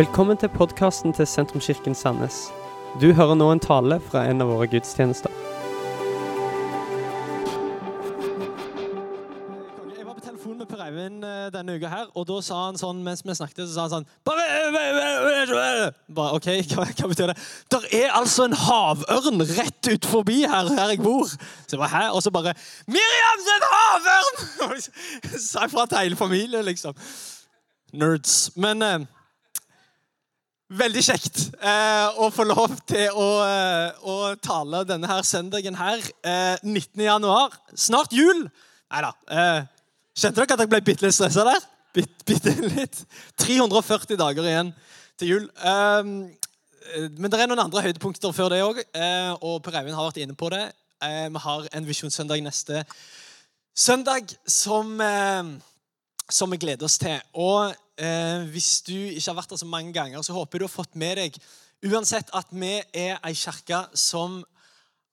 Velkommen til podkasten til Sentrumskirken Sandnes. Du hører nå en tale fra en av våre gudstjenester. Jeg var på telefon med Per Eivind eh, denne uka her, og da sa han sånn mens vi snakket, så sa han sånn bare, bare, OK, hva, hva betyr det? Der er altså en havørn rett ut forbi her, her jeg bor. Så jeg bare, Hæ? Og så bare Miriam, det er en havørn! Sa jeg fra til hele familien, liksom. Nerds. Men eh, Veldig kjekt eh, å få lov til å, eh, å tale denne her søndagen her. Eh, 19. januar. Snart jul. Nei da. Eh, kjente dere at jeg ble bitte litt stressa der? Bitt, bitte litt. 340 dager igjen til jul. Eh, men det er noen andre høydepunkter før det òg, eh, og Per Eivind har vært inne på det. Vi har en visjonssøndag neste søndag som, som vi gleder oss til. Og eh, hvis du ikke har vært der så mange ganger, så håper jeg du har fått med deg uansett at vi er ei kirke som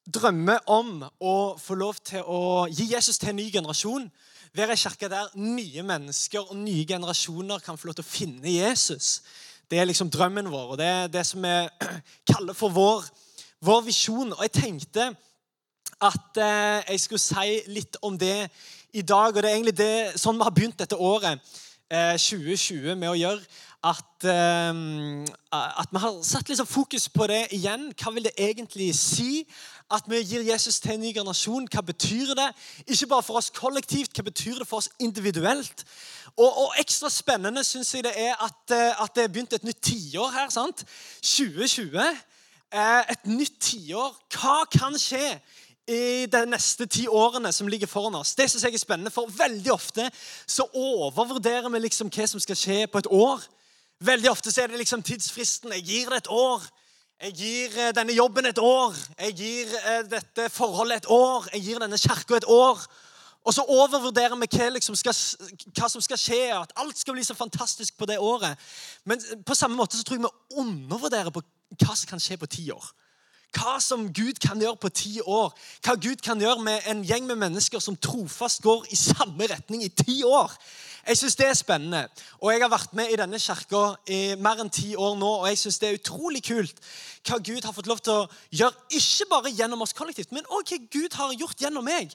drømmer om å få lov til å gi Jesus til en ny generasjon. Være ei kirke der nye mennesker og nye generasjoner kan få lov til å finne Jesus. Det er liksom drømmen vår, og det er det som vi kaller for vår, vår visjon. Og jeg tenkte at eh, jeg skulle si litt om det i dag. Og det er egentlig det, sånn vi har begynt dette året. 2020 med å gjøre at, at vi har satt liksom fokus på det igjen. Hva vil det egentlig si at vi gir Jesus til en ny generasjon? Hva betyr det? Ikke bare for oss kollektivt, hva betyr det for oss individuelt? Og, og ekstra spennende syns jeg det er at, at det er begynt et nytt tiår her. sant? 2020. Et nytt tiår. Hva kan skje? I de neste ti årene som ligger foran oss. Det synes jeg er spennende, for Veldig ofte så overvurderer vi liksom hva som skal skje på et år. Veldig ofte så er det liksom tidsfristen. Jeg gir det et år. Jeg gir eh, denne jobben et år. Jeg gir eh, dette forholdet et år. Jeg gir denne kirka et år. Og så overvurderer vi hva, liksom skal, hva, som skal skje, at alt skal bli så fantastisk på det året. Men på samme måte så tror jeg vi undervurderer på hva som kan skje på ti år. Hva som Gud kan gjøre på ti år. Hva Gud kan gjøre med en gjeng med mennesker som trofast går i samme retning i ti år. Jeg syns det er spennende. Og Jeg har vært med i denne kirka i mer enn ti år nå, og jeg synes det er utrolig kult hva Gud har fått lov til å gjøre, ikke bare gjennom oss kollektivt, men òg hva Gud har gjort gjennom meg.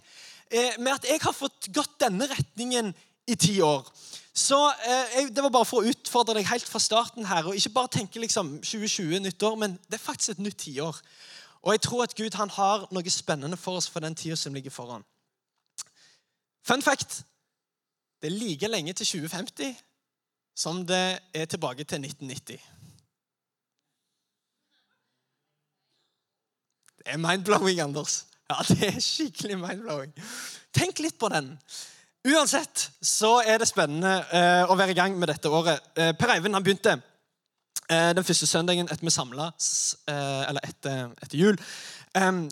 Eh, med at jeg har fått gått denne retningen i ti år. Så eh, Det var bare for å utfordre deg helt fra starten her. og Ikke bare tenke liksom 2020 nyttår, men det er faktisk et nytt tiår. Og jeg tror at Gud han har noe spennende for oss for den tida som ligger foran. Fun fact det er like lenge til 2050 som det er tilbake til 1990. Det er mind-blowing, Anders. Ja, det er skikkelig mind-blowing. Tenk litt på den. Uansett så er det spennende eh, å være i gang med dette året. Eh, per Eivind han begynte eh, den første søndagen etter vi samlas, eh, eller etter, etter jul.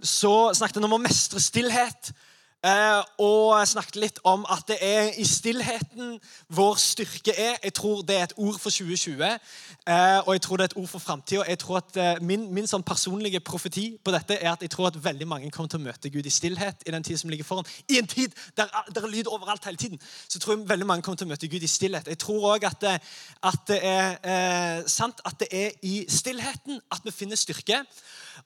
så snakket han om å mestre stillhet. Eh, og snakket litt om at det er i stillheten vår styrke er. Jeg tror det er et ord for 2020, eh, og jeg tror det er et ord for framtida. Eh, min, min sånn personlige profeti på dette er at jeg tror at veldig mange kommer til å møte Gud i stillhet i den tid som ligger foran. I en tid der det er lyd overalt hele tiden, så tror jeg veldig mange kommer til å møte Gud i stillhet. Jeg tror òg at, at, det er eh, sant at det er i stillheten at vi finner styrke.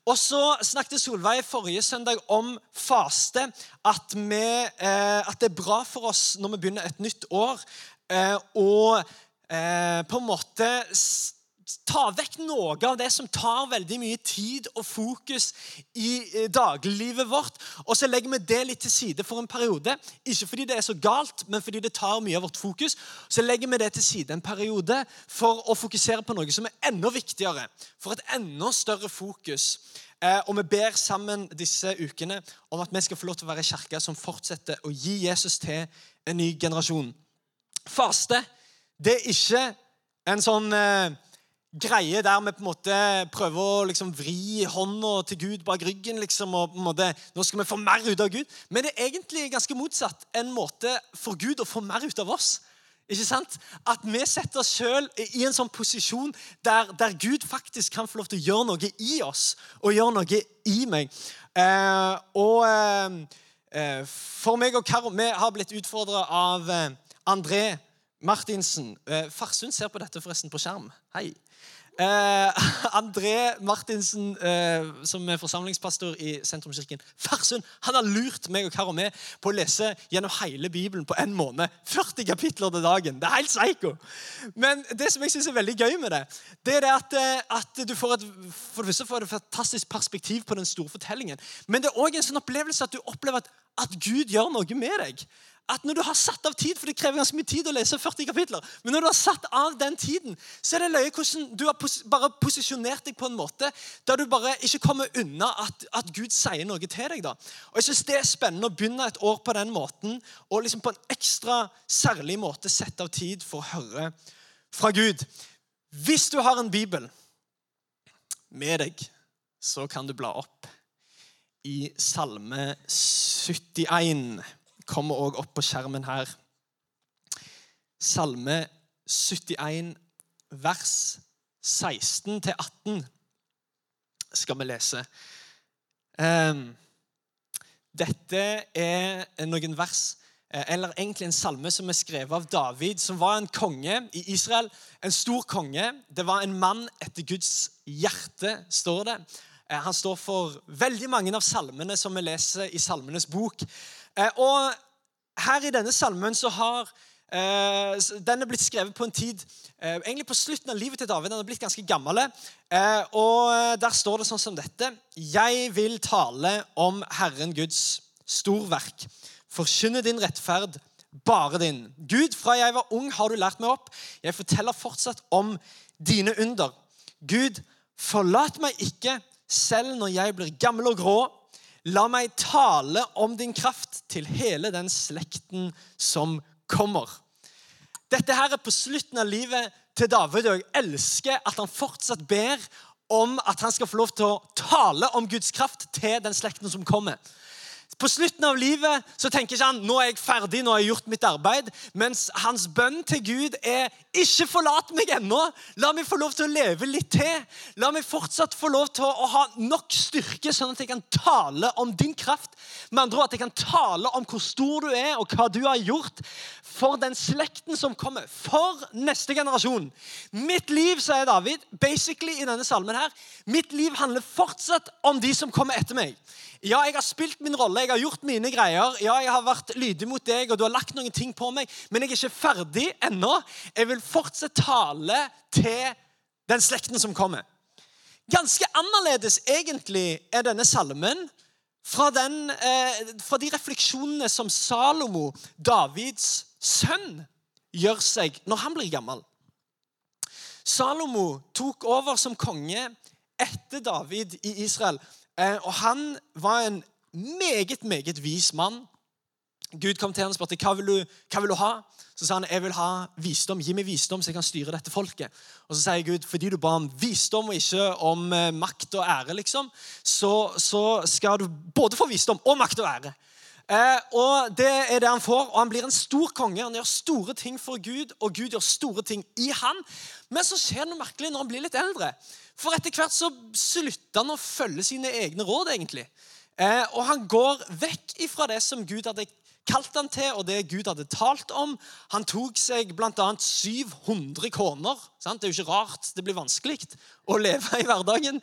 Og så snakket Solveig forrige søndag om faste. At, vi, eh, at, det er bra for oss når vi begynner et nytt år, eh, og eh, på en måte ta vekk noe av det som tar veldig mye tid og fokus i eh, dagliglivet vårt, og så legger vi det litt til side for en periode. Ikke fordi det er så galt, men fordi det tar mye av vårt fokus. Så legger vi det til side en periode for å fokusere på noe som er enda viktigere. For et enda større fokus. Eh, og vi ber sammen disse ukene om at vi skal få lov til å være kirka som fortsetter å gi Jesus til en ny generasjon. Faste det er ikke en sånn eh, greie der vi på en måte prøver å liksom vri hånda til Gud bak ryggen. liksom, og på en måte, Nå skal vi få mer ut av Gud. Men det er egentlig ganske motsatt. En måte for Gud å få mer ut av oss. Ikke sant? At vi setter oss sjøl i en sånn posisjon der, der, Gud faktisk kan få lov til å gjøre noe i oss og gjøre noe i meg. Eh, og eh, eh for meg og Karo vi har blitt utfordra av eh, André Martinsen eh, Farsund ser på dette forresten på skjerm. Hei. Eh, André Martinsen, eh, som er forsamlingspastor i Sentrumskirken Farsund, han har lurt meg og Karo med på å lese gjennom hele Bibelen på en måned. 40 kapitler til dagen. Det er helt psycho. Men det som jeg synes er veldig gøy med det, det er at, eh, at du får et, for det første får et fantastisk perspektiv på den store fortellingen. Men det er òg en sånn opplevelse at du opplever at, at Gud gjør noe med deg at når du har satt av tid, for det krever ganske mye tid å lese 40 kapitler, men når du har satt av den tiden, så er det løye hvordan du har pos bare posisjonert deg på en måte der du bare ikke kommer unna at, at Gud sier noe til deg. da. Og jeg synes Det er spennende å begynne et år på den måten og liksom på en ekstra særlig måte sette av tid for å høre fra Gud. Hvis du har en bibel med deg, så kan du bla opp i Salme 71 kommer òg opp på skjermen her. Salme 71, vers 16-18 skal vi lese. Ehm, dette er noen vers, eh, eller egentlig en salme som er skrevet av David, som var en konge i Israel. En stor konge. Det var en mann etter Guds hjerte, står det. Eh, han står for veldig mange av salmene som vi leser i Salmenes bok. Eh, og her i denne salmen så har eh, Den er blitt skrevet på en tid eh, egentlig på slutten av livet til David. Den er blitt ganske gammel. Og der står det sånn som dette. Jeg vil tale om Herren Guds storverk. Forkynne din rettferd, bare din. Gud, fra jeg var ung, har du lært meg opp. Jeg forteller fortsatt om dine under. Gud, forlat meg ikke selv når jeg blir gammel og grå. La meg tale om din kraft til hele den slekten som kommer. Dette her er på slutten av livet til David, og jeg elsker at han fortsatt ber om at han skal få lov til å tale om Guds kraft til den slekten som kommer. På slutten av livet så tenker ikke han nå er jeg ferdig, nå har jeg gjort mitt arbeid. Mens hans bønn til Gud er ikke forlat meg ennå. La meg få lov til å leve litt til. La meg fortsatt få lov til å ha nok styrke, sånn at jeg kan tale om din kraft. Med andre ord at jeg kan tale om hvor stor du er, og hva du har gjort for den slekten som kommer. For neste generasjon. Mitt liv, sier David, basically i denne salmen her, mitt liv handler fortsatt om de som kommer etter meg. Ja, jeg har spilt min rolle, jeg har gjort mine greier. Ja, jeg har vært lydig mot deg, og du har lagt noen ting på meg. Men jeg er ikke ferdig ennå. Jeg vil fortsatt tale til den slekten som kommer. Ganske annerledes egentlig er denne salmen fra, den, eh, fra de refleksjonene som Salomo, Davids sønn, gjør seg når han blir gammel. Salomo tok over som konge etter David i Israel. Eh, og han var en meget, meget vis mann. Gud kom til ham og spurte hva vil, du, hva vil du ha. Så sa han jeg vil ha visdom. Gi meg visdom, så jeg kan styre dette folket. Og så sier Gud fordi du ba om visdom og ikke om eh, makt og ære, liksom, så, så skal du både få visdom og makt og ære. Eh, og Det er det han får. og Han blir en stor konge. Han gjør store ting for Gud, og Gud gjør store ting i han. Men så skjer det noe merkelig når han blir litt eldre. For etter hvert så slutter han å følge sine egne råd, egentlig. Eh, og han går vekk ifra det som Gud hadde kalt han til, og det Gud hadde talt om. Han tok seg bl.a. 700 koner. Sant? Det er jo ikke rart det blir vanskelig å leve i hverdagen.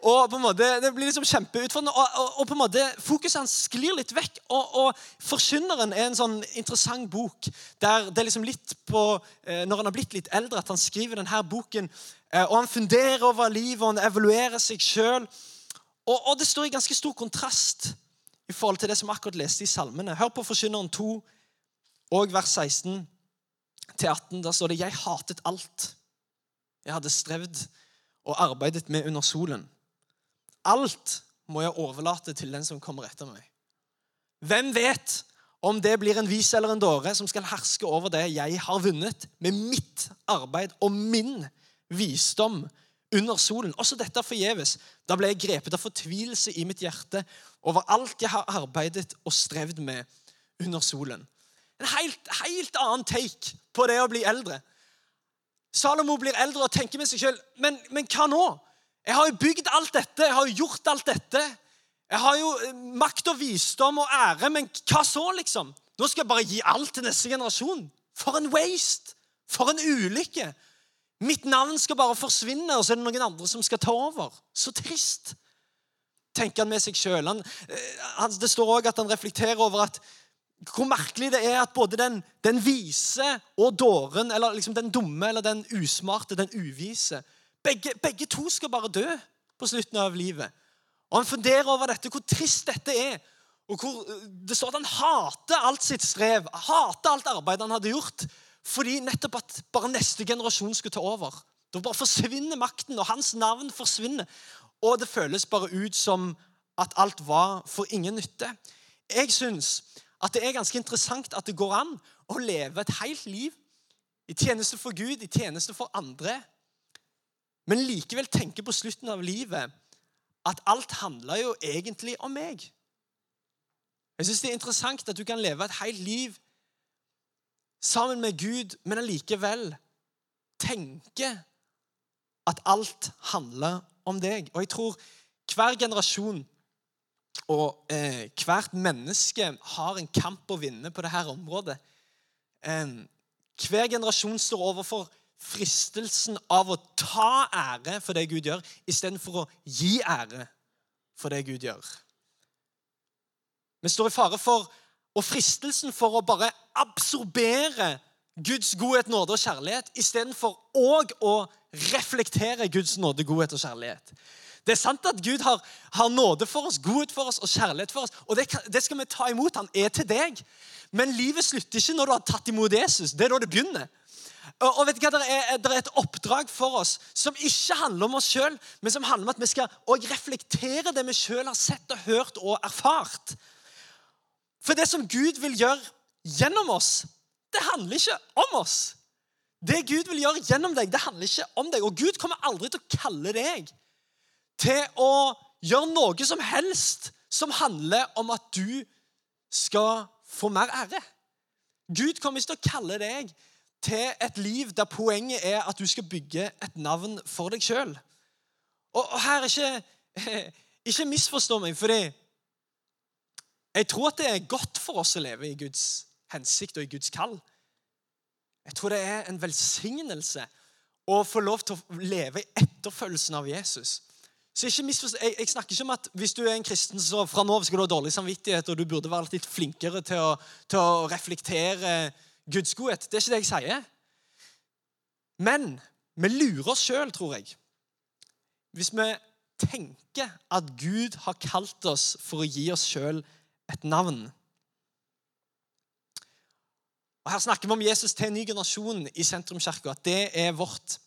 Og på en måte, Det blir liksom kjempeutfordrende. Og, og, og, på en måte, Fokuset hans sklir litt vekk. Og, og 'Forkynneren' er en sånn interessant bok der det er liksom litt på, eh, når han har blitt litt eldre, at han skriver denne boken. Eh, og han funderer over livet, og han evaluerer seg sjøl. Og, og det står i ganske stor kontrast i forhold til det som akkurat leste i salmene. Hør på Forkynneren 2 og vers 16 til 18. Der står det Jeg hatet alt jeg hadde strevd og arbeidet med under solen. Alt må jeg overlate til den som kommer etter meg. Hvem vet om det blir en vis eller en dåre som skal herske over det jeg har vunnet med mitt arbeid og min visdom under solen. Også dette forgjeves. Da ble jeg grepet av fortvilelse i mitt hjerte over alt jeg har arbeidet og strevd med under solen. En helt, helt annen take på det å bli eldre. Salomo blir eldre og tenker med seg sjøl men, men hva nå? Jeg har jo bygd alt dette, jeg har jo gjort alt dette. Jeg har jo eh, makt og visdom og ære, men hva så, liksom? Nå skal jeg bare gi alt til neste generasjon. For en waste! For en ulykke! Mitt navn skal bare forsvinne, og så er det noen andre som skal ta over. Så trist, tenker han med seg sjøl. Det står òg at han reflekterer over at hvor merkelig det er at både den, den vise og dåren, eller liksom den dumme eller den usmarte, den uvise begge, begge to skal bare dø på slutten av livet. Og Han funderer over dette, hvor trist dette er. Og hvor, Det står at han hater alt sitt strev, hater alt arbeidet han hadde gjort, fordi nettopp at bare neste generasjon skulle ta over. Da bare forsvinner makten, og hans navn forsvinner. Og det føles bare ut som at alt var for ingen nytte. Jeg syns at det er ganske interessant at det går an å leve et helt liv i tjeneste for Gud, i tjeneste for andre, men likevel tenke på slutten av livet at alt handler jo egentlig om meg. Jeg syns det er interessant at du kan leve et helt liv sammen med Gud, men allikevel tenke at alt handler om deg. Og jeg tror hver generasjon og eh, hvert menneske har en kamp å vinne på dette området. Eh, hver generasjon står overfor fristelsen av å ta ære for det Gud gjør, istedenfor å gi ære for det Gud gjør. Vi står i fare for og fristelsen for å bare absorbere Guds godhet, nåde og kjærlighet istedenfor òg å reflektere Guds nåde, godhet og kjærlighet. Det er sant at Gud har, har nåde for oss, godhet for oss og kjærlighet for oss. Og det, det, skal vi ta imot. Han er til deg. Men livet slutter ikke når du har tatt imot Jesus. Det er da det begynner. Og, vet du hva, det er, er, et oppdrag for oss som ikke handler om oss sjøl, men som handler om at vi skal reflektere det vi sjøl har sett og hørt og erfart. For det som Gud vil gjøre gjennom oss, det handler ikke om oss. Det Gud vil gjøre gjennom deg, det handler ikke om deg. Og Gud kommer aldri til å kalle deg til å gjøre noe som helst som handler om at du skal få mer ære. Gud kommer ikke til å kalle deg til et liv der poenget er at du skal bygge et navn for deg sjøl. Og, her er ikke Ikke misforstå meg, fordi jeg tror at det er godt for oss å leve i Guds hensikt og i Guds kall. Jeg tror det er en velsignelse å få lov til å leve i etterfølgelsen av Jesus. Så ikke jeg, jeg, snakker ikke om at hvis du er en kristen, så fra nå av skal du ha dårlig samvittighet, og du burde være litt flinkere til å, til å reflektere Guds godhet. Det er ikke det jeg sier. Men vi lurer oss sjøl, tror jeg. Hvis vi tenker at Gud har kalt oss for å gi oss sjøl et navn. Og Her snakker vi om Jesus til en ny generasjon i Sentrumskirka. At det er vårt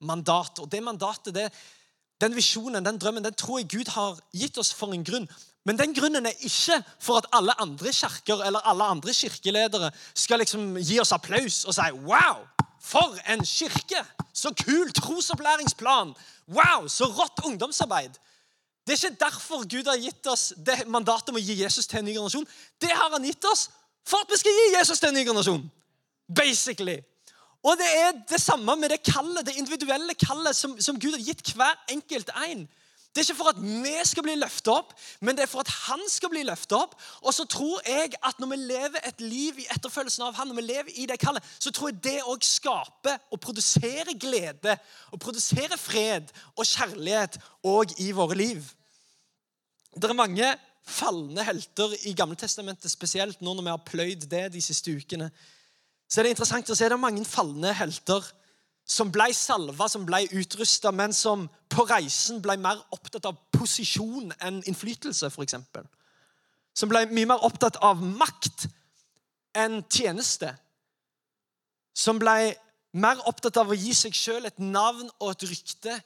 mandat. Og det mandatet, det, den visjonen, den drømmen, den tror jeg Gud har gitt oss for en grunn. Men den grunnen er ikke for at alle andre kirker eller alle andre kirkeledere skal liksom gi oss applaus og si Wow, for en kirke! Så kul trosopplæringsplan! Wow, så rått ungdomsarbeid! Det er ikke derfor Gud har gitt oss det mandatet om å gi Jesus til en ny generasjon. Det har han gitt oss for at vi skal gi Jesus til en ny generasjon. Basically. Og det er det samme med det kallet, det individuelle kallet som, som Gud har gitt hver enkelt en. Det er ikke for at vi skal bli løftet opp, men det er for at han skal bli løftet opp. Og så tror jeg at når vi lever et liv i etterfølgelsen av han, når vi lever i det kallet, så tror jeg det òg skaper og produserer glede og produserer fred og kjærlighet òg i våre liv. Det er mange falne helter i Gamletestamentet, spesielt nå når vi har pløyd det de siste ukene. Så er det interessant å se det er mange falne helter som ble salva, som ble utrusta, men som på reisen ble mer opptatt av posisjon enn innflytelse, f.eks. Som ble mye mer opptatt av makt enn tjeneste. Som ble mer opptatt av å gi seg sjøl et navn og et rykte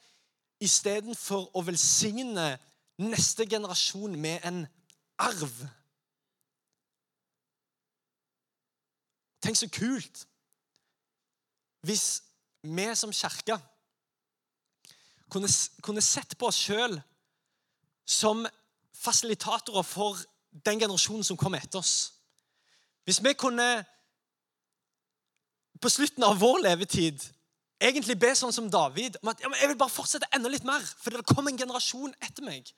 istedenfor å velsigne neste generasjon med en arv. Tenk så kult hvis vi som kirke kunne, kunne sett på oss sjøl som fasilitatorer for den generasjonen som kommer etter oss. Hvis vi kunne på slutten av vår levetid egentlig be sånn som David om at ja, jeg vil bare fortsette enda litt mer, fordi det kom en generasjon etter meg.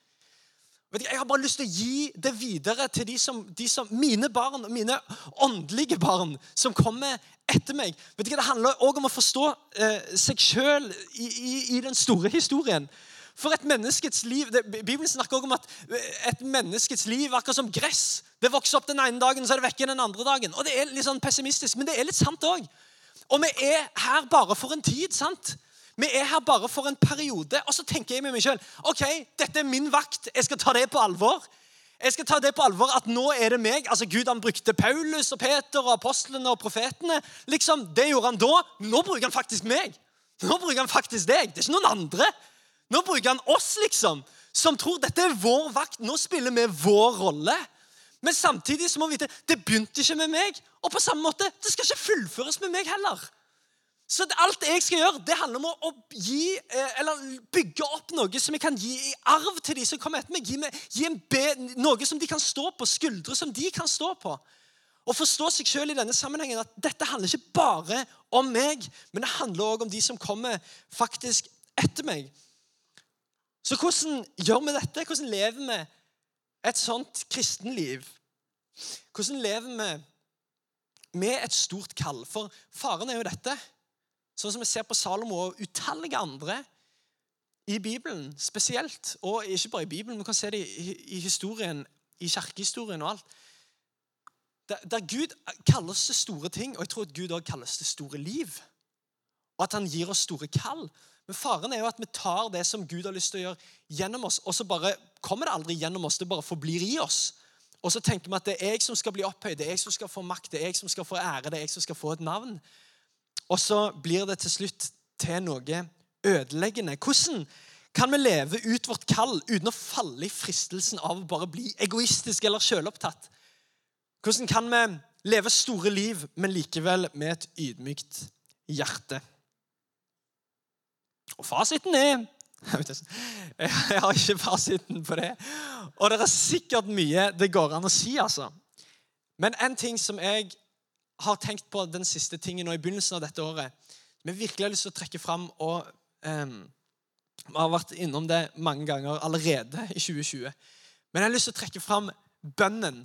Vet jeg har bare lyst til å gi det videre til de som, de som, mine barn, mine åndelige barn, som kommer etter meg. Vet du, Det handler òg om å forstå eh, seg sjøl i, i, i, den store historien. For et menneskets liv, det, Bibelen snakker også om at eh, et menneskets liv er akkurat som gress. Det vokser opp den ene dagen, så er det vekke den andre dagen. Og Det er litt sånn pessimistisk, men det er litt sant òg. Og vi er her bare for en tid. sant? Vi er her bare for en periode. Og så tenker jeg med meg sjøl ok, dette er min vakt. Jeg skal ta det på alvor. Jeg skal ta det på alvor at nå er det meg. Altså Gud han brukte Paulus og Peter og apostlene og profetene. Liksom, Det gjorde han da. Nå bruker han faktisk meg. Nå bruker han faktisk deg. Det er ikke noen andre. Nå bruker han oss, liksom, som tror dette er vår vakt. Nå spiller vi vår rolle. Men samtidig så må vi vite det begynte ikke med meg. Og på samme måte, det skal ikke fullføres med meg heller. Så alt jeg skal gjøre, det handler om å gi, eh, bygge opp noe som jeg kan gi i arv til de som kommer etter meg. Gi, meg, gi be, noe som de kan stå på, skuldre som de kan stå på. Og forstå seg selv i denne sammenhengen at dette handler ikke bare om meg, men det handler også om de som kommer faktisk etter meg. Så hvordan gjør vi dette? Hvordan lever vi et sånt kristenliv? Hvordan lever vi med et stort kall? For faren er jo dette. Sånn som vi ser på Salomo og utallige andre i Bibelen spesielt. Og ikke bare i Bibelen, vi kan se det i, historien, i kirkehistorien og alt. Der Gud kalles til store ting, og jeg tror at Gud også kalles til store liv. Og at han gir oss store kall. Men faren er jo at vi tar det som Gud har lyst til å gjøre, gjennom oss, og så bare kommer det aldri gjennom oss. Det bare forblir i oss. Og så tenker vi at det er jeg som skal bli opphøyd, det er jeg som skal få makt, det er jeg som skal få ære, det er jeg som skal få et navn. Og så blir det til slutt til noe ødeleggende. Hvordan kan vi leve ut vårt kall uten å falle i fristelsen av å bare bli egoistisk eller sjølopptatt? Hvordan kan vi leve store liv, men likevel med et ydmykt hjerte? Og fasiten er Jeg har ikke fasiten på det. Og det er sikkert mye det går an å si, altså. Men en ting som jeg har tenkt på den siste tingen nå i begynnelsen av dette året, vi virkelig har lyst til å trekke fram og Vi har vært innom det mange ganger allerede i 2020. Men jeg har lyst til å trekke fram bønnen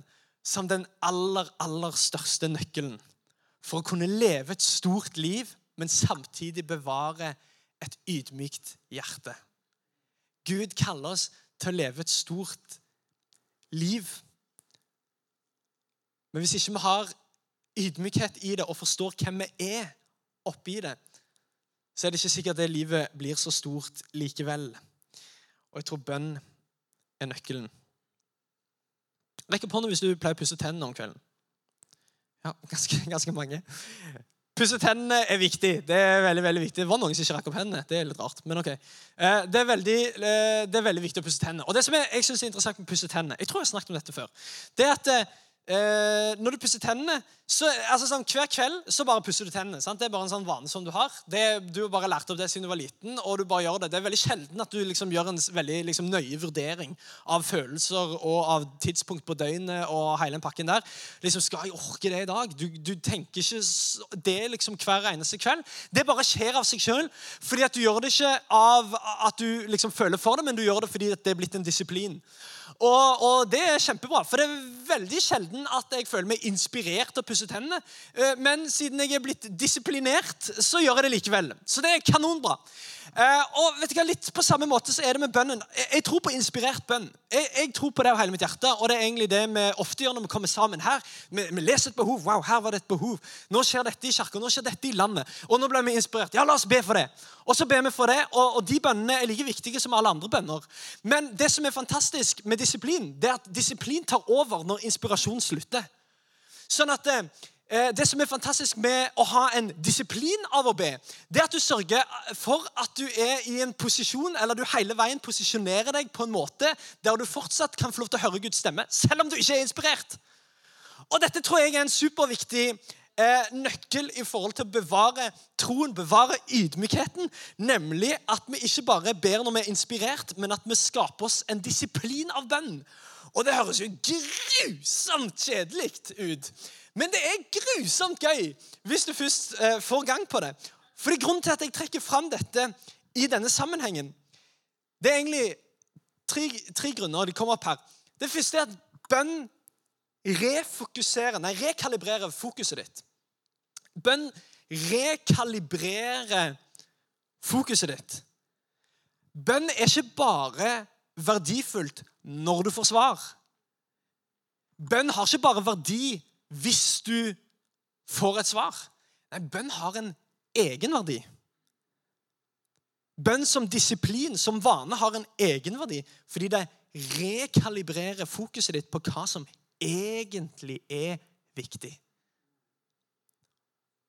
som den aller, aller største nøkkelen for å kunne leve et stort liv, men samtidig bevare et ydmykt hjerte. Gud kaller oss til å leve et stort liv. Men hvis ikke vi har ydmykhet i det og forstår hvem vi er oppi det, så er det ikke sikkert det livet blir så stort likevel. Og jeg tror bønn er nøkkelen. Rekk opp hånda hvis du pleier å pusse tennene om kvelden. Ja, ganske, ganske mange. Pusse tennene er viktig. Det er veldig, veldig viktig. Det var noen som ikke rakk opp hendene. Det er litt rart, men ok. Eh, det er veldig, eh, det er veldig viktig å pusse tennene. Og det som jeg, jeg synes er interessant med å pusse tennene, jeg tror jeg har snakket om dette før, det er at eh, når du pusser tennene så, altså sånn, Hver kveld så bare pusser du tennene. Sant? Det er bare en sånn vane som du har. Det, du har bare lært opp det siden du var liten. og du bare gjør Det Det er veldig sjelden at du liksom gjør en veldig liksom, nøye vurdering av følelser og av tidspunkt på døgnet og hele den pakken der. Liksom, Skal jeg orke det i dag? Du, du tenker ikke det liksom hver eneste kveld. Det bare skjer av seg sjøl. Fordi du gjør det ikke av at du liksom føler for det, men du gjør det fordi det er blitt en disiplin. Og, og, det er kjempebra, for det er veldig sjelden at jeg føler meg inspirert til å pusse tennene. Eh, men siden jeg er blitt disiplinert, så gjør jeg det likevel. Så det er kanonbra. Uh, og vet du hva, litt på samme måte så er det med bønnen. Jeg, tror på inspirert bønn. Jeg, jeg, tror på det av hele mitt hjerte, og det er egentlig det vi ofte gjør når vi kommer sammen her. Vi, vi leser et behov. Wow, her var det et behov. Nå skjer dette i kirka, nå skjer dette i landet. Og nå ble vi inspirert. Ja, la oss be for det. Og så ber vi for det, og, og de bønnene er like viktige som alle andre bønner. Men det som er fantastisk med disiplin, det er at disiplin tar over når inspirasjon slutter. Sånn at eh, Eh, det som er fantastisk med å ha en disiplin av å be, det er at du sørger for at du er i en posisjon, eller du hele veien posisjonerer deg på en måte der du fortsatt kan få lov til å høre Guds stemme, selv om du ikke er inspirert. Og Dette tror jeg er en superviktig eh, nøkkel i forhold til å bevare troen, bevare ydmykheten. Nemlig at vi ikke bare ber når vi er inspirert, men at vi skaper oss en disiplin av bønn. Og det høres jo grusomt kjedelig ut. Men det er grusomt gøy hvis du først eh, får gang på det. Fordi Grunnen til at jeg trekker fram dette i denne sammenhengen, det er egentlig tre, tre grunner. de kommer opp her. Det første er at bønn refokuserer, nei, rekalibrerer fokuset ditt. Bønn rekalibrerer fokuset ditt. Bønn er ikke bare verdifullt når du får svar. Bønn har ikke bare verdi hvis du får et svar. Nei, bønn har en egenverdi. Bønn som disiplin, som vane, har en egenverdi fordi det rekalibrerer fokuset ditt på hva som egentlig er viktig.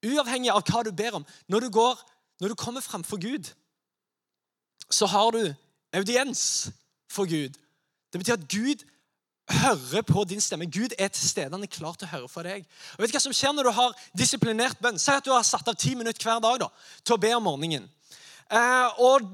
Uavhengig av hva du ber om. Når du, går, når du kommer framfor Gud, så har du audiens for Gud. Det betyr at Gud hører på din stemme. Gud er til stede. Han er klar til å høre for deg. Og vet du hva som skjer når du har disiplinert bønn? Si at du har satt av ti minutter hver dag da, til å be om morgenen. Eh, og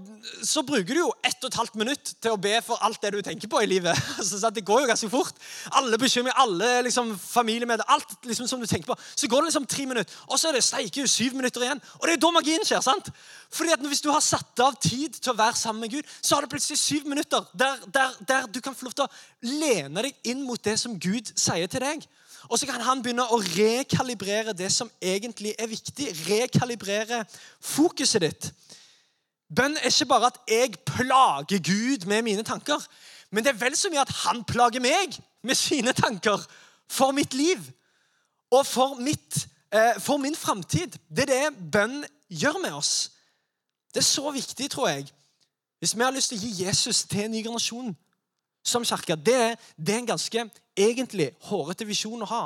så bruker du jo ett og et halvt minutt til å be for alt det du tenker på i livet. Så det går jo ganske fort. Alle bekymringer, alle liksom, familiemedlemmer, alt liksom, som du tenker på. Så går det liksom tre minutter, og så er det steike syv minutter igjen. Og det er da magien skjer. sant? Fordi at Hvis du har satt av tid til å være sammen med Gud, så har det plutselig syv minutter der, der, der du kan få lov til å lene deg inn mot det som Gud sier til deg. Og så kan han begynne å rekalibrere det som egentlig er viktig. Rekalibrere fokuset ditt. Bønn er ikke bare at jeg plager Gud med mine tanker, men det er vel så mye at han plager meg med sine tanker for mitt liv og for, mitt, eh, for min framtid. Det er det bønn gjør med oss. Det er så viktig, tror jeg. Hvis vi har lyst til å gi Jesus til en ny generasjon som kirke, det, det, er en ganske egentlig hårete visjon å ha.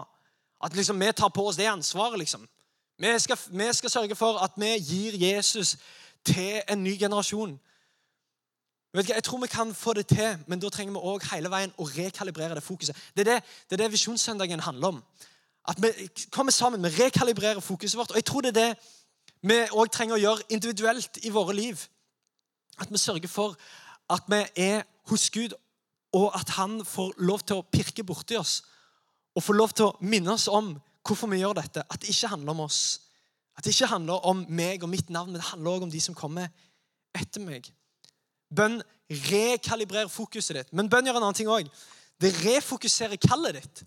At liksom, vi tar på oss det ansvaret. liksom. Vi skal, vi skal sørge for at vi gir Jesus til en ny generasjon. Jeg tror vi kan få det til, men da trenger vi også hele veien å rekalibrere det fokuset. Det er det, det, er det Visjonssøndagen handler om. At vi kommer sammen, vi rekalibrerer fokuset vårt. Og jeg tror det er det vi òg trenger å gjøre individuelt i våre liv. At vi sørger for at vi er hos Gud, og at han får lov til å pirke borti oss. Og får lov til å minne oss om hvorfor vi gjør dette. At det ikke handler om oss. At det ikke handler om meg og mitt navn, men det handler også om de som kommer etter meg. Bønn rekalibrerer fokuset ditt. Men bønn gjør en annen ting òg. Det refokuserer kallet ditt.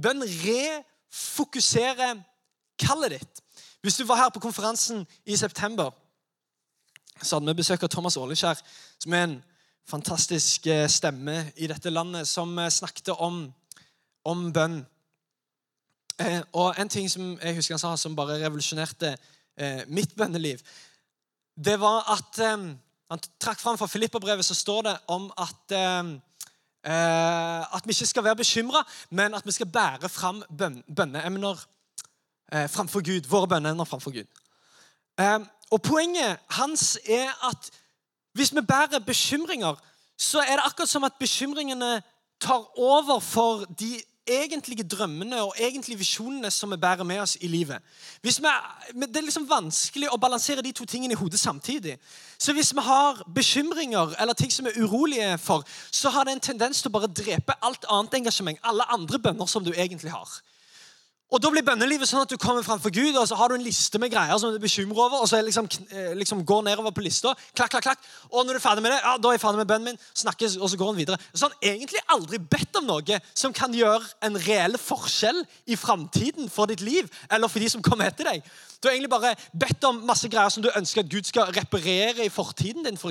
Bønn refokuserer kallet ditt. Hvis du var her på konferansen i september, så hadde vi besøk av Thomas Åleskjær, som er en fantastisk eh, stemme i dette landet, som eh, snakket om, om bønn. Eh, og en ting som jeg husker han sa, som bare revolusjonerte eh, mitt bønneliv, det var at eh, Han trakk fram fra Filipperbrevet, så står det om at eh, eh, at vi ikke skal være bekymra, men at vi skal bære fram bøn, bønneemner eh, framfor Gud. Våre bønneemner framfor Gud. og Poenget hans er at hvis vi bærer bekymringer, så er det akkurat som at bekymringene tar over for de egentlige drømmene og egentlige visjonene som vi bærer med oss i livet. Vi, det er liksom vanskelig å balansere de to tingene i hodet samtidig. Så hvis vi har bekymringer eller ting som vi er urolige for, så har det en tendens til å bare drepe alt annet engasjement, alle andre bønner som du egentlig har. Og Da blir bønnelivet sånn at du kommer framfor Gud, og så har du en liste med greier som du bekymrer over, og så liksom, eh, liksom går nedover på lista. Klakk, klakk, klakk. Og når du er ferdig med det, ja, da er jeg ferdig med bønnen min, snakkes, og så går han videre. Så han egentlig aldri bedt om noe som kan gjøre en reell forskjell i framtiden for ditt liv, eller for de som kommer etter deg. Du har egentlig bare bedt om masse greier som du ønsker at Gud skal reparere i fortiden din. For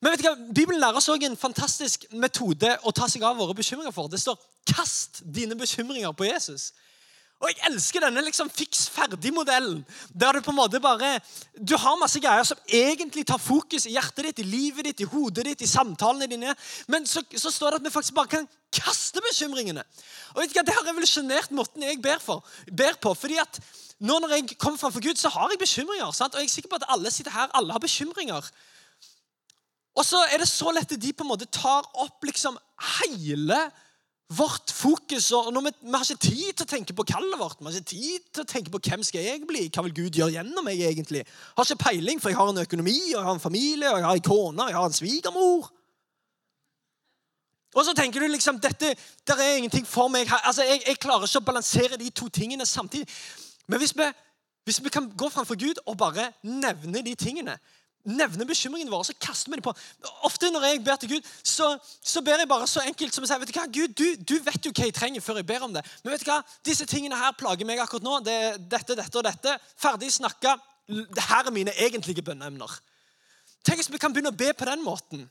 men vet du hva? Bibelen lærer oss også en fantastisk metode å ta seg av våre bekymringer for. Det står 'kast dine bekymringer på Jesus'. Og Jeg elsker denne liksom fiks ferdig-modellen. Der du på en måte bare Du har masse greier som egentlig tar fokus i hjertet ditt, i livet ditt, i hodet ditt, i samtalene dine. Men så, så står det at vi faktisk bare kan kaste bekymringene. Og vet du hva, Det har revolusjonert måten jeg ber, for, ber på. fordi at nå når jeg kommer framfor Gud, så har jeg bekymringer. Sant? Og jeg er sikker på at alle sitter her, alle har bekymringer. Og så er det så lett at de på en måte tar opp liksom hele vårt fokus og vi, vi, har ikke tid til å tenke på kallet vårt. Vi har ikke tid til å tenke på hvem skal jeg bli, hva vil Gud gjøre gjennom meg. egentlig? Jeg har ikke peiling, for jeg har en økonomi, og jeg har en familie, og jeg har en kone, og jeg har en svigermor. Og så tenker du liksom dette, der er ingenting for meg. Altså, jeg, jeg klarer ikke å balansere de to tingene samtidig. Men hvis vi, hvis vi kan gå framfor Gud og bare nevne de tingene nevner bekymringene våre, så kaster vi dem på. Ofte når jeg ber til Gud, så, så ber jeg bare så enkelt som å si vet du hva, Gud, du, du, vet jo hva jeg trenger før jeg ber om det. Men vet du hva, disse tingene her plager meg akkurat nå. Det er dette, dette og dette. Ferdig snakka. Her er mine egentlige bønneemner. Tenk hvis vi kan begynne å be på den måten.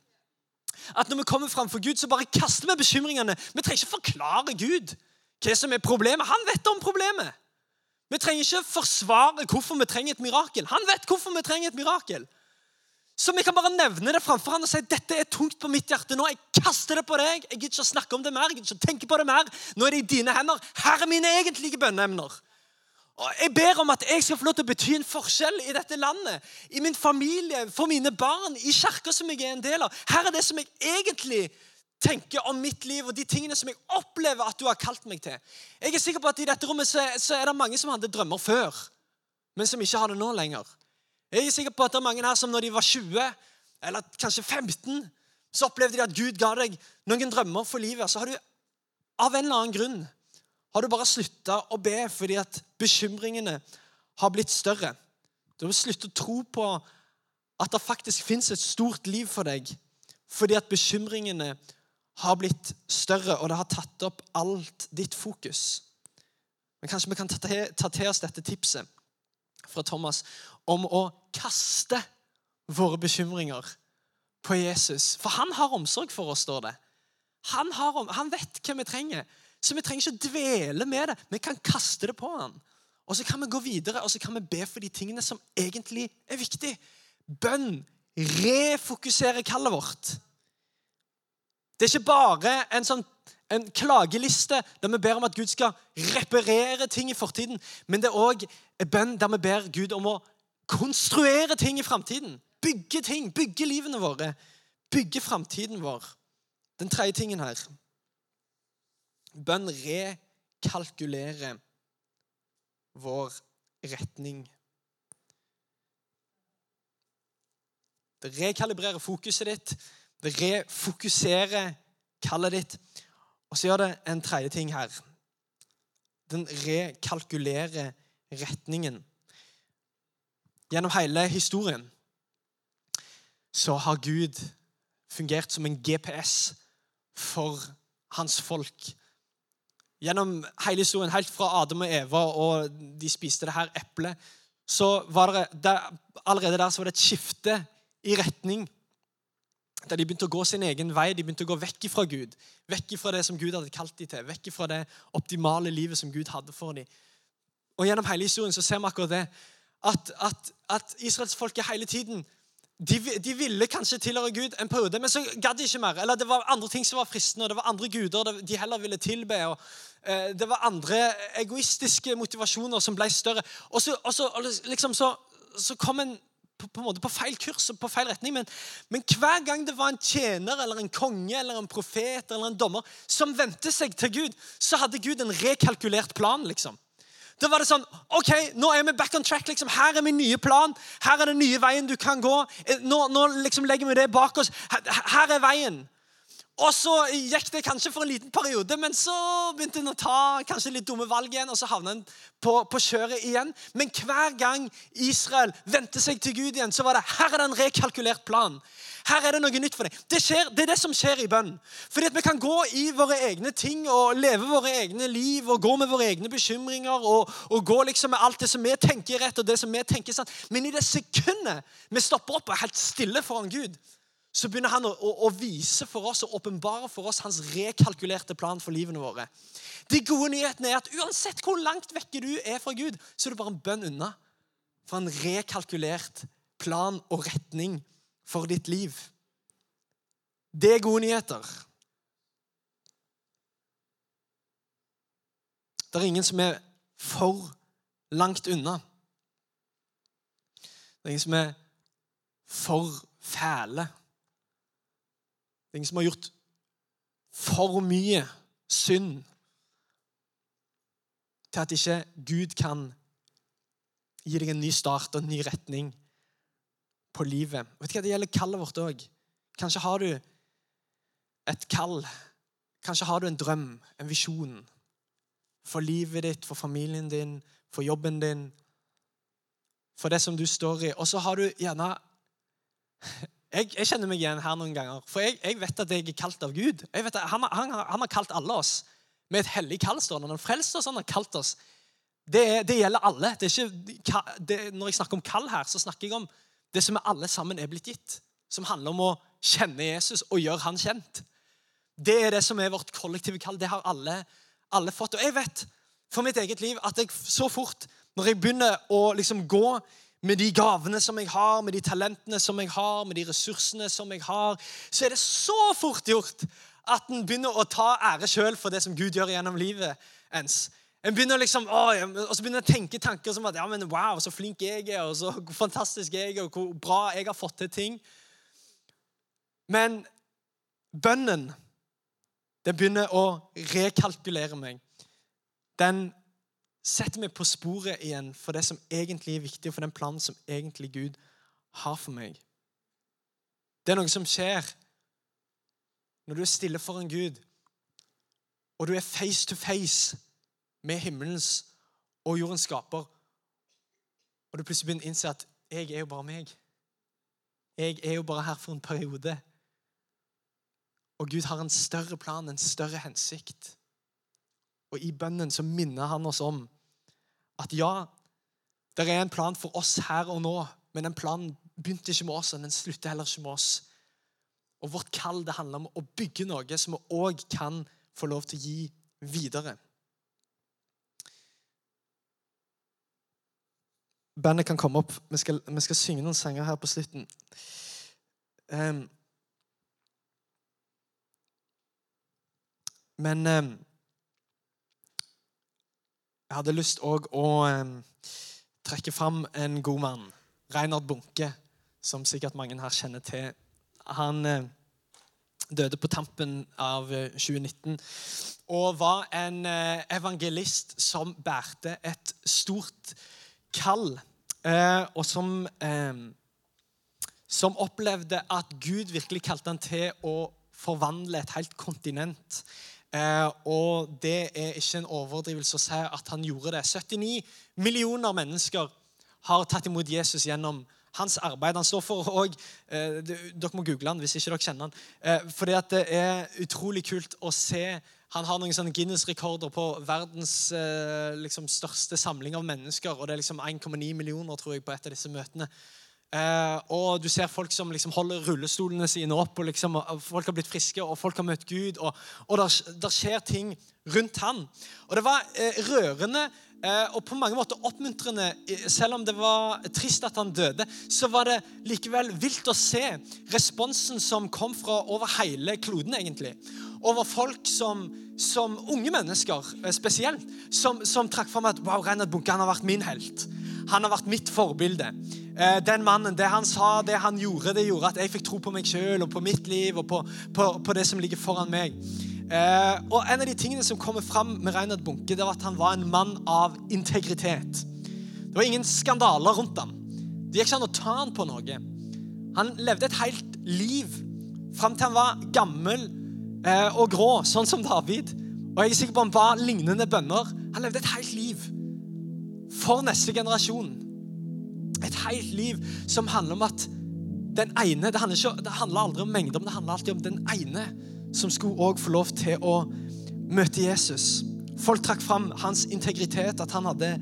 At når vi kommer framfor Gud, så bare kaster vi bekymringene. Vi trenger ikke forklare Gud hva som er problemet. Han vet om problemet. Vi trenger ikke forsvare hvorfor vi trenger et mirakel. Han vet hvorfor vi trenger et mirakel. Så vi kan bare nevne det framfor han og si dette er tungt på mitt hjerte. nå. Jeg kaster det på deg. Jeg gidder ikke å snakke om det mer. jeg gidder ikke å tenke på det mer. Nå er det i dine hender. Her er mine egentlige bønneemner. Og Jeg ber om at jeg skal få lov til å bety en forskjell i dette landet. I min familie, for mine barn, i kirka som jeg er en del av. Her er det som jeg egentlig tenker om mitt liv og de tingene som jeg opplever at du har kalt meg til. Jeg er sikker på at I dette rommet så, så er det mange som hadde drømmer før, men som ikke har det nå lenger. Jeg er sikker på at det er mange her som når de var 20, eller kanskje 15, så opplevde de at Gud ga deg noen drømmer for livet. Så har du av en eller annen grunn har du bare slutta å be fordi at bekymringene har blitt større. Du har sluttet å tro på at det faktisk fins et stort liv for deg fordi at bekymringene har blitt større, og det har tatt opp alt ditt fokus. Men kanskje vi kan ta til, oss dette tipset fra Thomas om å kaste våre bekymringer på Jesus. For han har omsorg for oss, står det. Han, har, han, vet hva vi trenger. Så vi trenger ikke å dvele med det. Vi kan kaste det på han. Og så kan vi gå videre og så kan vi be for de tingene som egentlig er viktig. Bønn refokuserer kallet vårt. Det er ikke bare en sånn en klageliste der vi ber om at Gud skal reparere ting i fortiden, men det er òg bønn der vi ber Gud om å konstruere ting i framtiden. Bygge ting. Bygge livene våre. Bygge framtiden vår. Den tredje tingen her Bønn rekalkulerer vår retning. Det rekalibrerer fokuset ditt. Det refokuserer kallet ditt. Og så gjør det en tredje ting her. Den rekalkulerer retningen. Gjennom hele historien så har Gud fungert som en GPS for hans folk. Gjennom hele historien, helt fra Adam og Eva og de spiste det her eplet, så var det, der, allerede der så var det et skifte i retning. Der de begynte å gå sin egen vei. De begynte å gå vekk fra Gud. Vekk fra det som Gud hadde kalt dem til. Vekk fra det optimale livet som Gud hadde for dem. Og Gjennom hele historien så ser vi akkurat det. At, at, at israelsfolket hele tiden de, de, ville kanskje tilhøre Gud en periode, men så gadd de ikke mer. Eller det var andre ting som var fristende, og det var andre guder de heller ville tilbe. og eh, Det var andre egoistiske motivasjoner som ble større. Og så, og så, liksom, så, så kom en på, på, en måte på feil kurs og på feil retning. Men, men, hver gang det var en tjener eller en konge eller en profet eller en dommer som vendte seg til Gud, så hadde Gud en rekalkulert plan. liksom. Da var det sånn OK, nå er vi back on track. liksom. Her er min nye plan. Her er den nye veien du kan gå. Eh, nå, nå liksom legger vi det bak oss. Her, her er veien. Og så gikk det kanskje for en liten periode, men så begynte en å ta kanskje litt dumme valg igjen, og så havna en på, på, kjøret igjen. Men hver gang Israel vendte seg til Gud igjen, så var det her er det en rekalkulert plan. Her er det noe nytt for deg. Det, skjer, det er det som skjer i bønn. Fordi at Vi kan gå i våre egne ting og leve våre egne liv og gå med våre egne bekymringer og, og gå liksom med alt det som vi tenker rett, og det som vi tenker sant. Men i det sekundet vi stopper opp og er helt stille foran Gud, så begynner han å, å, å vise for oss og åpenbare for oss hans rekalkulerte plan for livene våre. De gode nyhetene er at uansett hvor langt vekke du er fra Gud, så er du bare en bønn unna for en rekalkulert plan og retning for ditt liv. Det er gode nyheter. Det er ingen som er for langt unna. Det er ingen som er for fæle. Det er ingen som har gjort for mye synd til at ikke Gud kan gi deg en ny start og en ny retning på livet. Vet du hva, Det gjelder kallet vårt òg. Kanskje har du et kall. Kanskje har du en drøm, en visjon. For livet ditt, for familien din, for jobben din. For det som du står i. Og så har du gjerne jeg, jeg, kjenner meg igjen her noen ganger. For jeg, jeg vet at jeg er kalt av Gud. At, han, han, han, har kalt alle oss med et hellig kall. Han har frelst oss, han har kalt oss. Det, det gjelder alle. Ikke, det, når jeg snakker om kall her, så snakker jeg om det som alle sammen er blitt gitt. Som handler om å kjenne Jesus og gjøre han kjent. Det er det som er vårt kollektive kall. Det har alle, alle fått. Og jeg vet for mitt eget liv at jeg så fort, når jeg begynner å liksom gå med de gavene som jeg har, med de talentene som jeg har, med de ressursene som jeg har, så er det så fort gjort at en begynner å ta ære sjøl for det som Gud gjør gjennom livet ens. En begynner liksom, å, og så begynner en å tenke tanker som at ja, men wow, så flink jeg er, og så fantastisk jeg er, og hvor bra jeg har fått til ting. Men bønnen, den begynner å rekalkulere meg. Den setter meg på sporet igjen for det som egentlig er viktig, og for den planen som egentlig Gud har for meg. Det er noe som skjer når du er stille foran Gud, og du er face to face med himmelens og jordens skaper, og du plutselig begynner å innse at 'jeg er jo bare meg'. Jeg er jo bare her for en periode. Og Gud har en større plan, en større hensikt. Og i bønnen så minner han oss om at ja, det er en plan for oss her og nå, men den planen begynte ikke med oss, og den slutter heller ikke med oss. Og vårt kall det handler om å bygge noe som vi òg kan få lov til å gi videre. Bandet kan komme opp. Vi skal, vi skal, synge noen sanger her på slutten. Um, men um, jeg hadde lyst òg å trekke fram en god mann. Reinhard Bunke, som sikkert mange her kjenner til. Han døde på tampen av 2019 eh, og var en eh, evangelist som bærte et stort kall, eh, og som som opplevde at Gud virkelig kalte han til å forvandle et helt kontinent. Eh, og det er ikke en overdrivelse å si at han gjorde det. 79 millioner mennesker har tatt imot Jesus gjennom hans arbeid. Han står for òg eh, Dere må google han hvis ikke dere kjenner han. Eh, fordi at det er utrolig kult å se han har noen sånne Guinness-rekorder på verdens liksom, største samling av mennesker. og Det er liksom 1,9 millioner tror jeg, på et av disse møtene. Eh, og du ser folk som liksom holder rullestolene sine opp, og, liksom, folk har blitt friske, og folk har møtt Gud. Og, og der, skjer ting rundt han. Og det var eh, rørende eh, og på mange måter oppmuntrende. Selv om det var trist at han døde, så var det likevel vilt å se responsen som kom fra over hele kloden, egentlig. Over folk som, som unge mennesker eh, spesielt, som, som trakk fram at wow, Reinhard Bunke han har vært min helt. Han har vært mitt forbilde. Eh, den mannen, Det han sa, det han gjorde, det gjorde at jeg fikk tro på meg sjøl og på mitt liv og på, på, på, det som ligger foran meg. Eh, og En av de tingene som kommer fram med Reinhard Bunke, det var at han var en mann av integritet. Det var ingen skandaler rundt ham. Det gikk ikke an å ta han på noe. Han levde et helt liv fram til han var gammel og grå, sånn som David. Og jeg er sikker på han ba lignende bønner. Han levde et helt liv for neste generasjon. Et helt liv som handler om at den ene Det handler, ikke, det handler aldri om mengder, men det handler alltid om den ene som skulle også få lov til å møte Jesus. Folk trakk fram hans integritet, at han hadde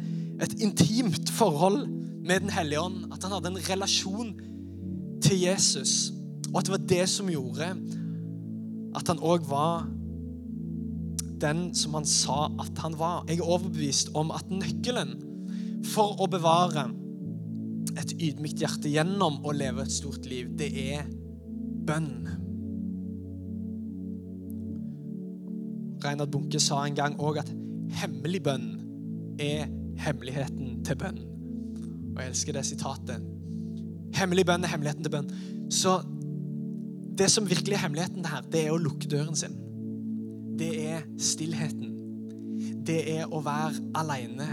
et intimt forhold med Den hellige ånd. At han hadde en relasjon til Jesus. Og at det var det som gjorde at han òg var den som han sa at han var. Jeg er overbevist om at nøkkelen for å bevare et ydmykt hjerte gjennom å leve et stort liv, det er bønn. Reinhard Bunke sa en gang òg at hemmelig bønn er hemmeligheten til bønn. Og jeg elsker det sitatet. Hemmelig bønn er hemmeligheten til bønn. Så det som virkelig er hemmeligheten her, det er å lukke døren sin. Det er stillheten. Det er å være aleine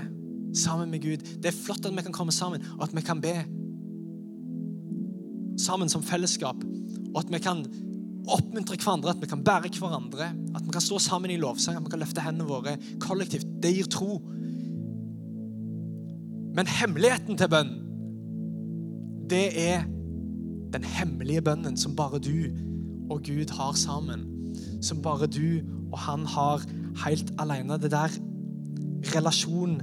sammen med Gud. Det er flott at vi kan komme sammen, og at vi kan be sammen som fellesskap. Og at vi kan oppmuntre hverandre, at vi kan bære hverandre. At vi kan stå sammen i lovsang, at vi kan løfte hendene våre kollektivt. Det gir tro. Men hemmeligheten til bønn, det er Den hemmelige bønnen som bare du og Gud har sammen. Som bare du og han har helt alene. Det der relasjon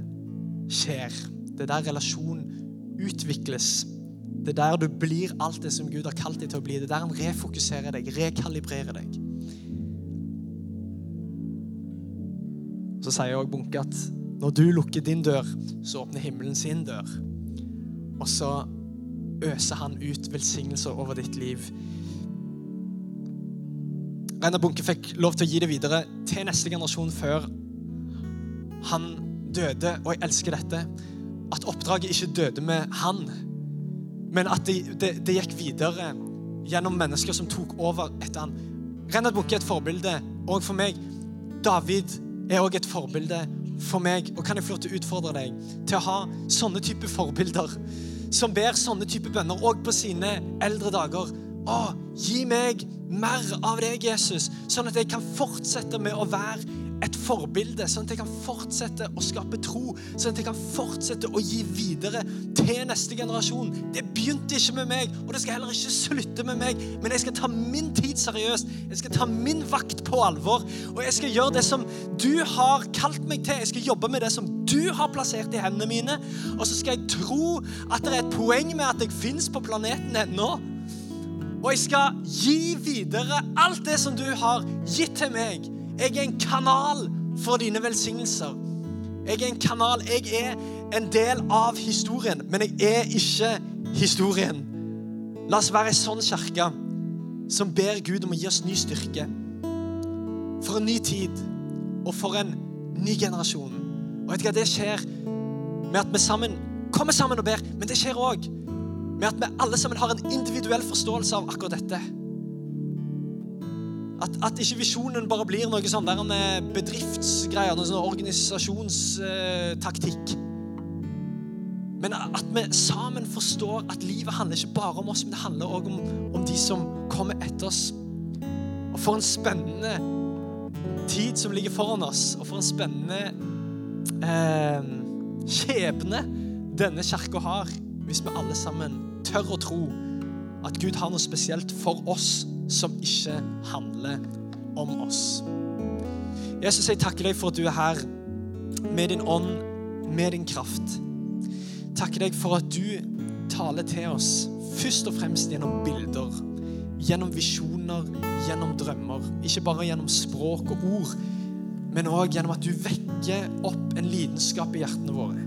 skjer. Det der relasjon utvikles. Det der du blir alt det som Gud har kalt deg til å bli. Det der han refokuserer deg, rekalibrerer deg. Så sier også Bunke at når du lukker din dør, så åpner himmelen sin dør. Og så øser han ut velsignelser over ditt liv. Reinar Bunke fikk lov til å gi det videre til neste generasjon før han døde, og jeg elsker dette. At oppdraget ikke døde med han, men at det, det, det gikk videre gjennom mennesker som tok over etter han. Reinhard Bunke er et forbilde òg for meg. David er òg et forbilde for meg. Og kan jeg få lov til å utfordre deg til å ha sånne type forbilder som ber sånne type bønner òg på sine eldre dager. Å, gi meg mer av deg, Jesus, sånn at jeg kan fortsette med å være et forbilde, sånn at jeg kan fortsette å skape tro, sånn at jeg kan fortsette å gi videre til neste generasjon. Det begynte ikke med meg, og det skal heller ikke slutte med meg, men jeg skal ta min tid seriøst. Jeg skal ta min vakt på alvor, og jeg skal gjøre det som du har kalt meg til. Jeg skal jobbe med det som du har plassert i hendene mine, og så skal jeg tro at det er et poeng med at jeg fins på planeten ennå. Og jeg skal gi videre alt det som du har gitt til meg. Jeg er en kanal for dine velsignelser. Jeg er en kanal. Jeg er en del av historien, men jeg er ikke historien. La oss være ei sånn kirke som ber Gud om å gi oss ny styrke. For en ny tid og for en ny generasjon. Og vet du hva, Det skjer med at vi sammen kommer sammen og ber, men det skjer òg med at vi alle sammen har en individuell forståelse av akkurat dette. At, at ikke visjonen bare blir noe sånn der en bedriftsgreier, noe sånn organisasjonstaktikk. Men at vi sammen forstår at livet handler ikke bare om oss, men det handler òg om, om de som kommer etter oss. Og for en spennende tid som ligger foran oss, og for en spennende eh, skjebne denne kirka har, hvis vi alle sammen tør å tro at Gud har noe spesielt for oss som ikke handler om oss. Jesus, jeg takker deg for at du er her med din ånd, med din kraft. Takker deg for at du taler til oss først og fremst gjennom bilder, gjennom visjoner, gjennom drømmer. Ikke bare gjennom språk og ord, men òg gjennom at du vekker opp en lidenskap i hjertene våre.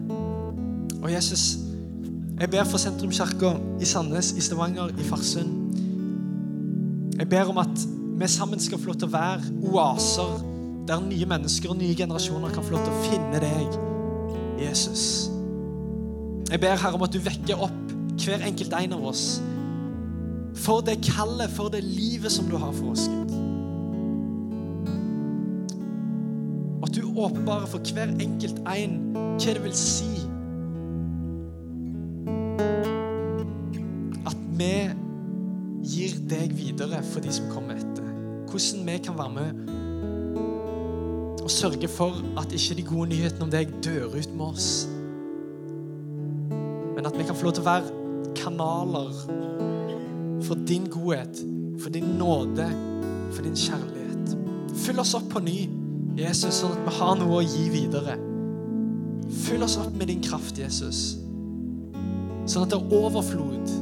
Og Jesus, jeg ber for Sentrumskirka i Sandnes, i Stavanger, i Farsund. Jeg ber om at vi sammen skal få lov til å være oaser der nye mennesker og nye generasjoner kan få lov til å finne deg, Jesus. Jeg ber Herre om at du vekker opp hver enkelt en av oss for det kallet, for det livet som du har for oss, Gud. At du åpenbarer for hver enkelt en hva det vil si at vi gir deg videre for de som kommer etter. Hvordan vi kan være med og sørge for at ikke de gode nyhetene om deg dør ut med oss. Men at vi kan få lov til å være kanaler for din godhet, for din nåde, for din kjærlighet. Fyll oss opp på ny, Jesus, sånn at vi har noe å gi videre. Fyll oss opp med din kraft, Jesus, sånn at det er overflod.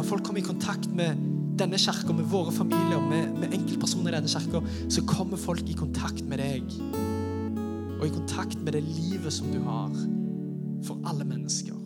Når folk kommer i kontakt med denne kirka, med våre familier, med, med enkeltpersoner i denne kirka, så kommer folk i kontakt med deg. Og i kontakt med det livet som du har for alle mennesker.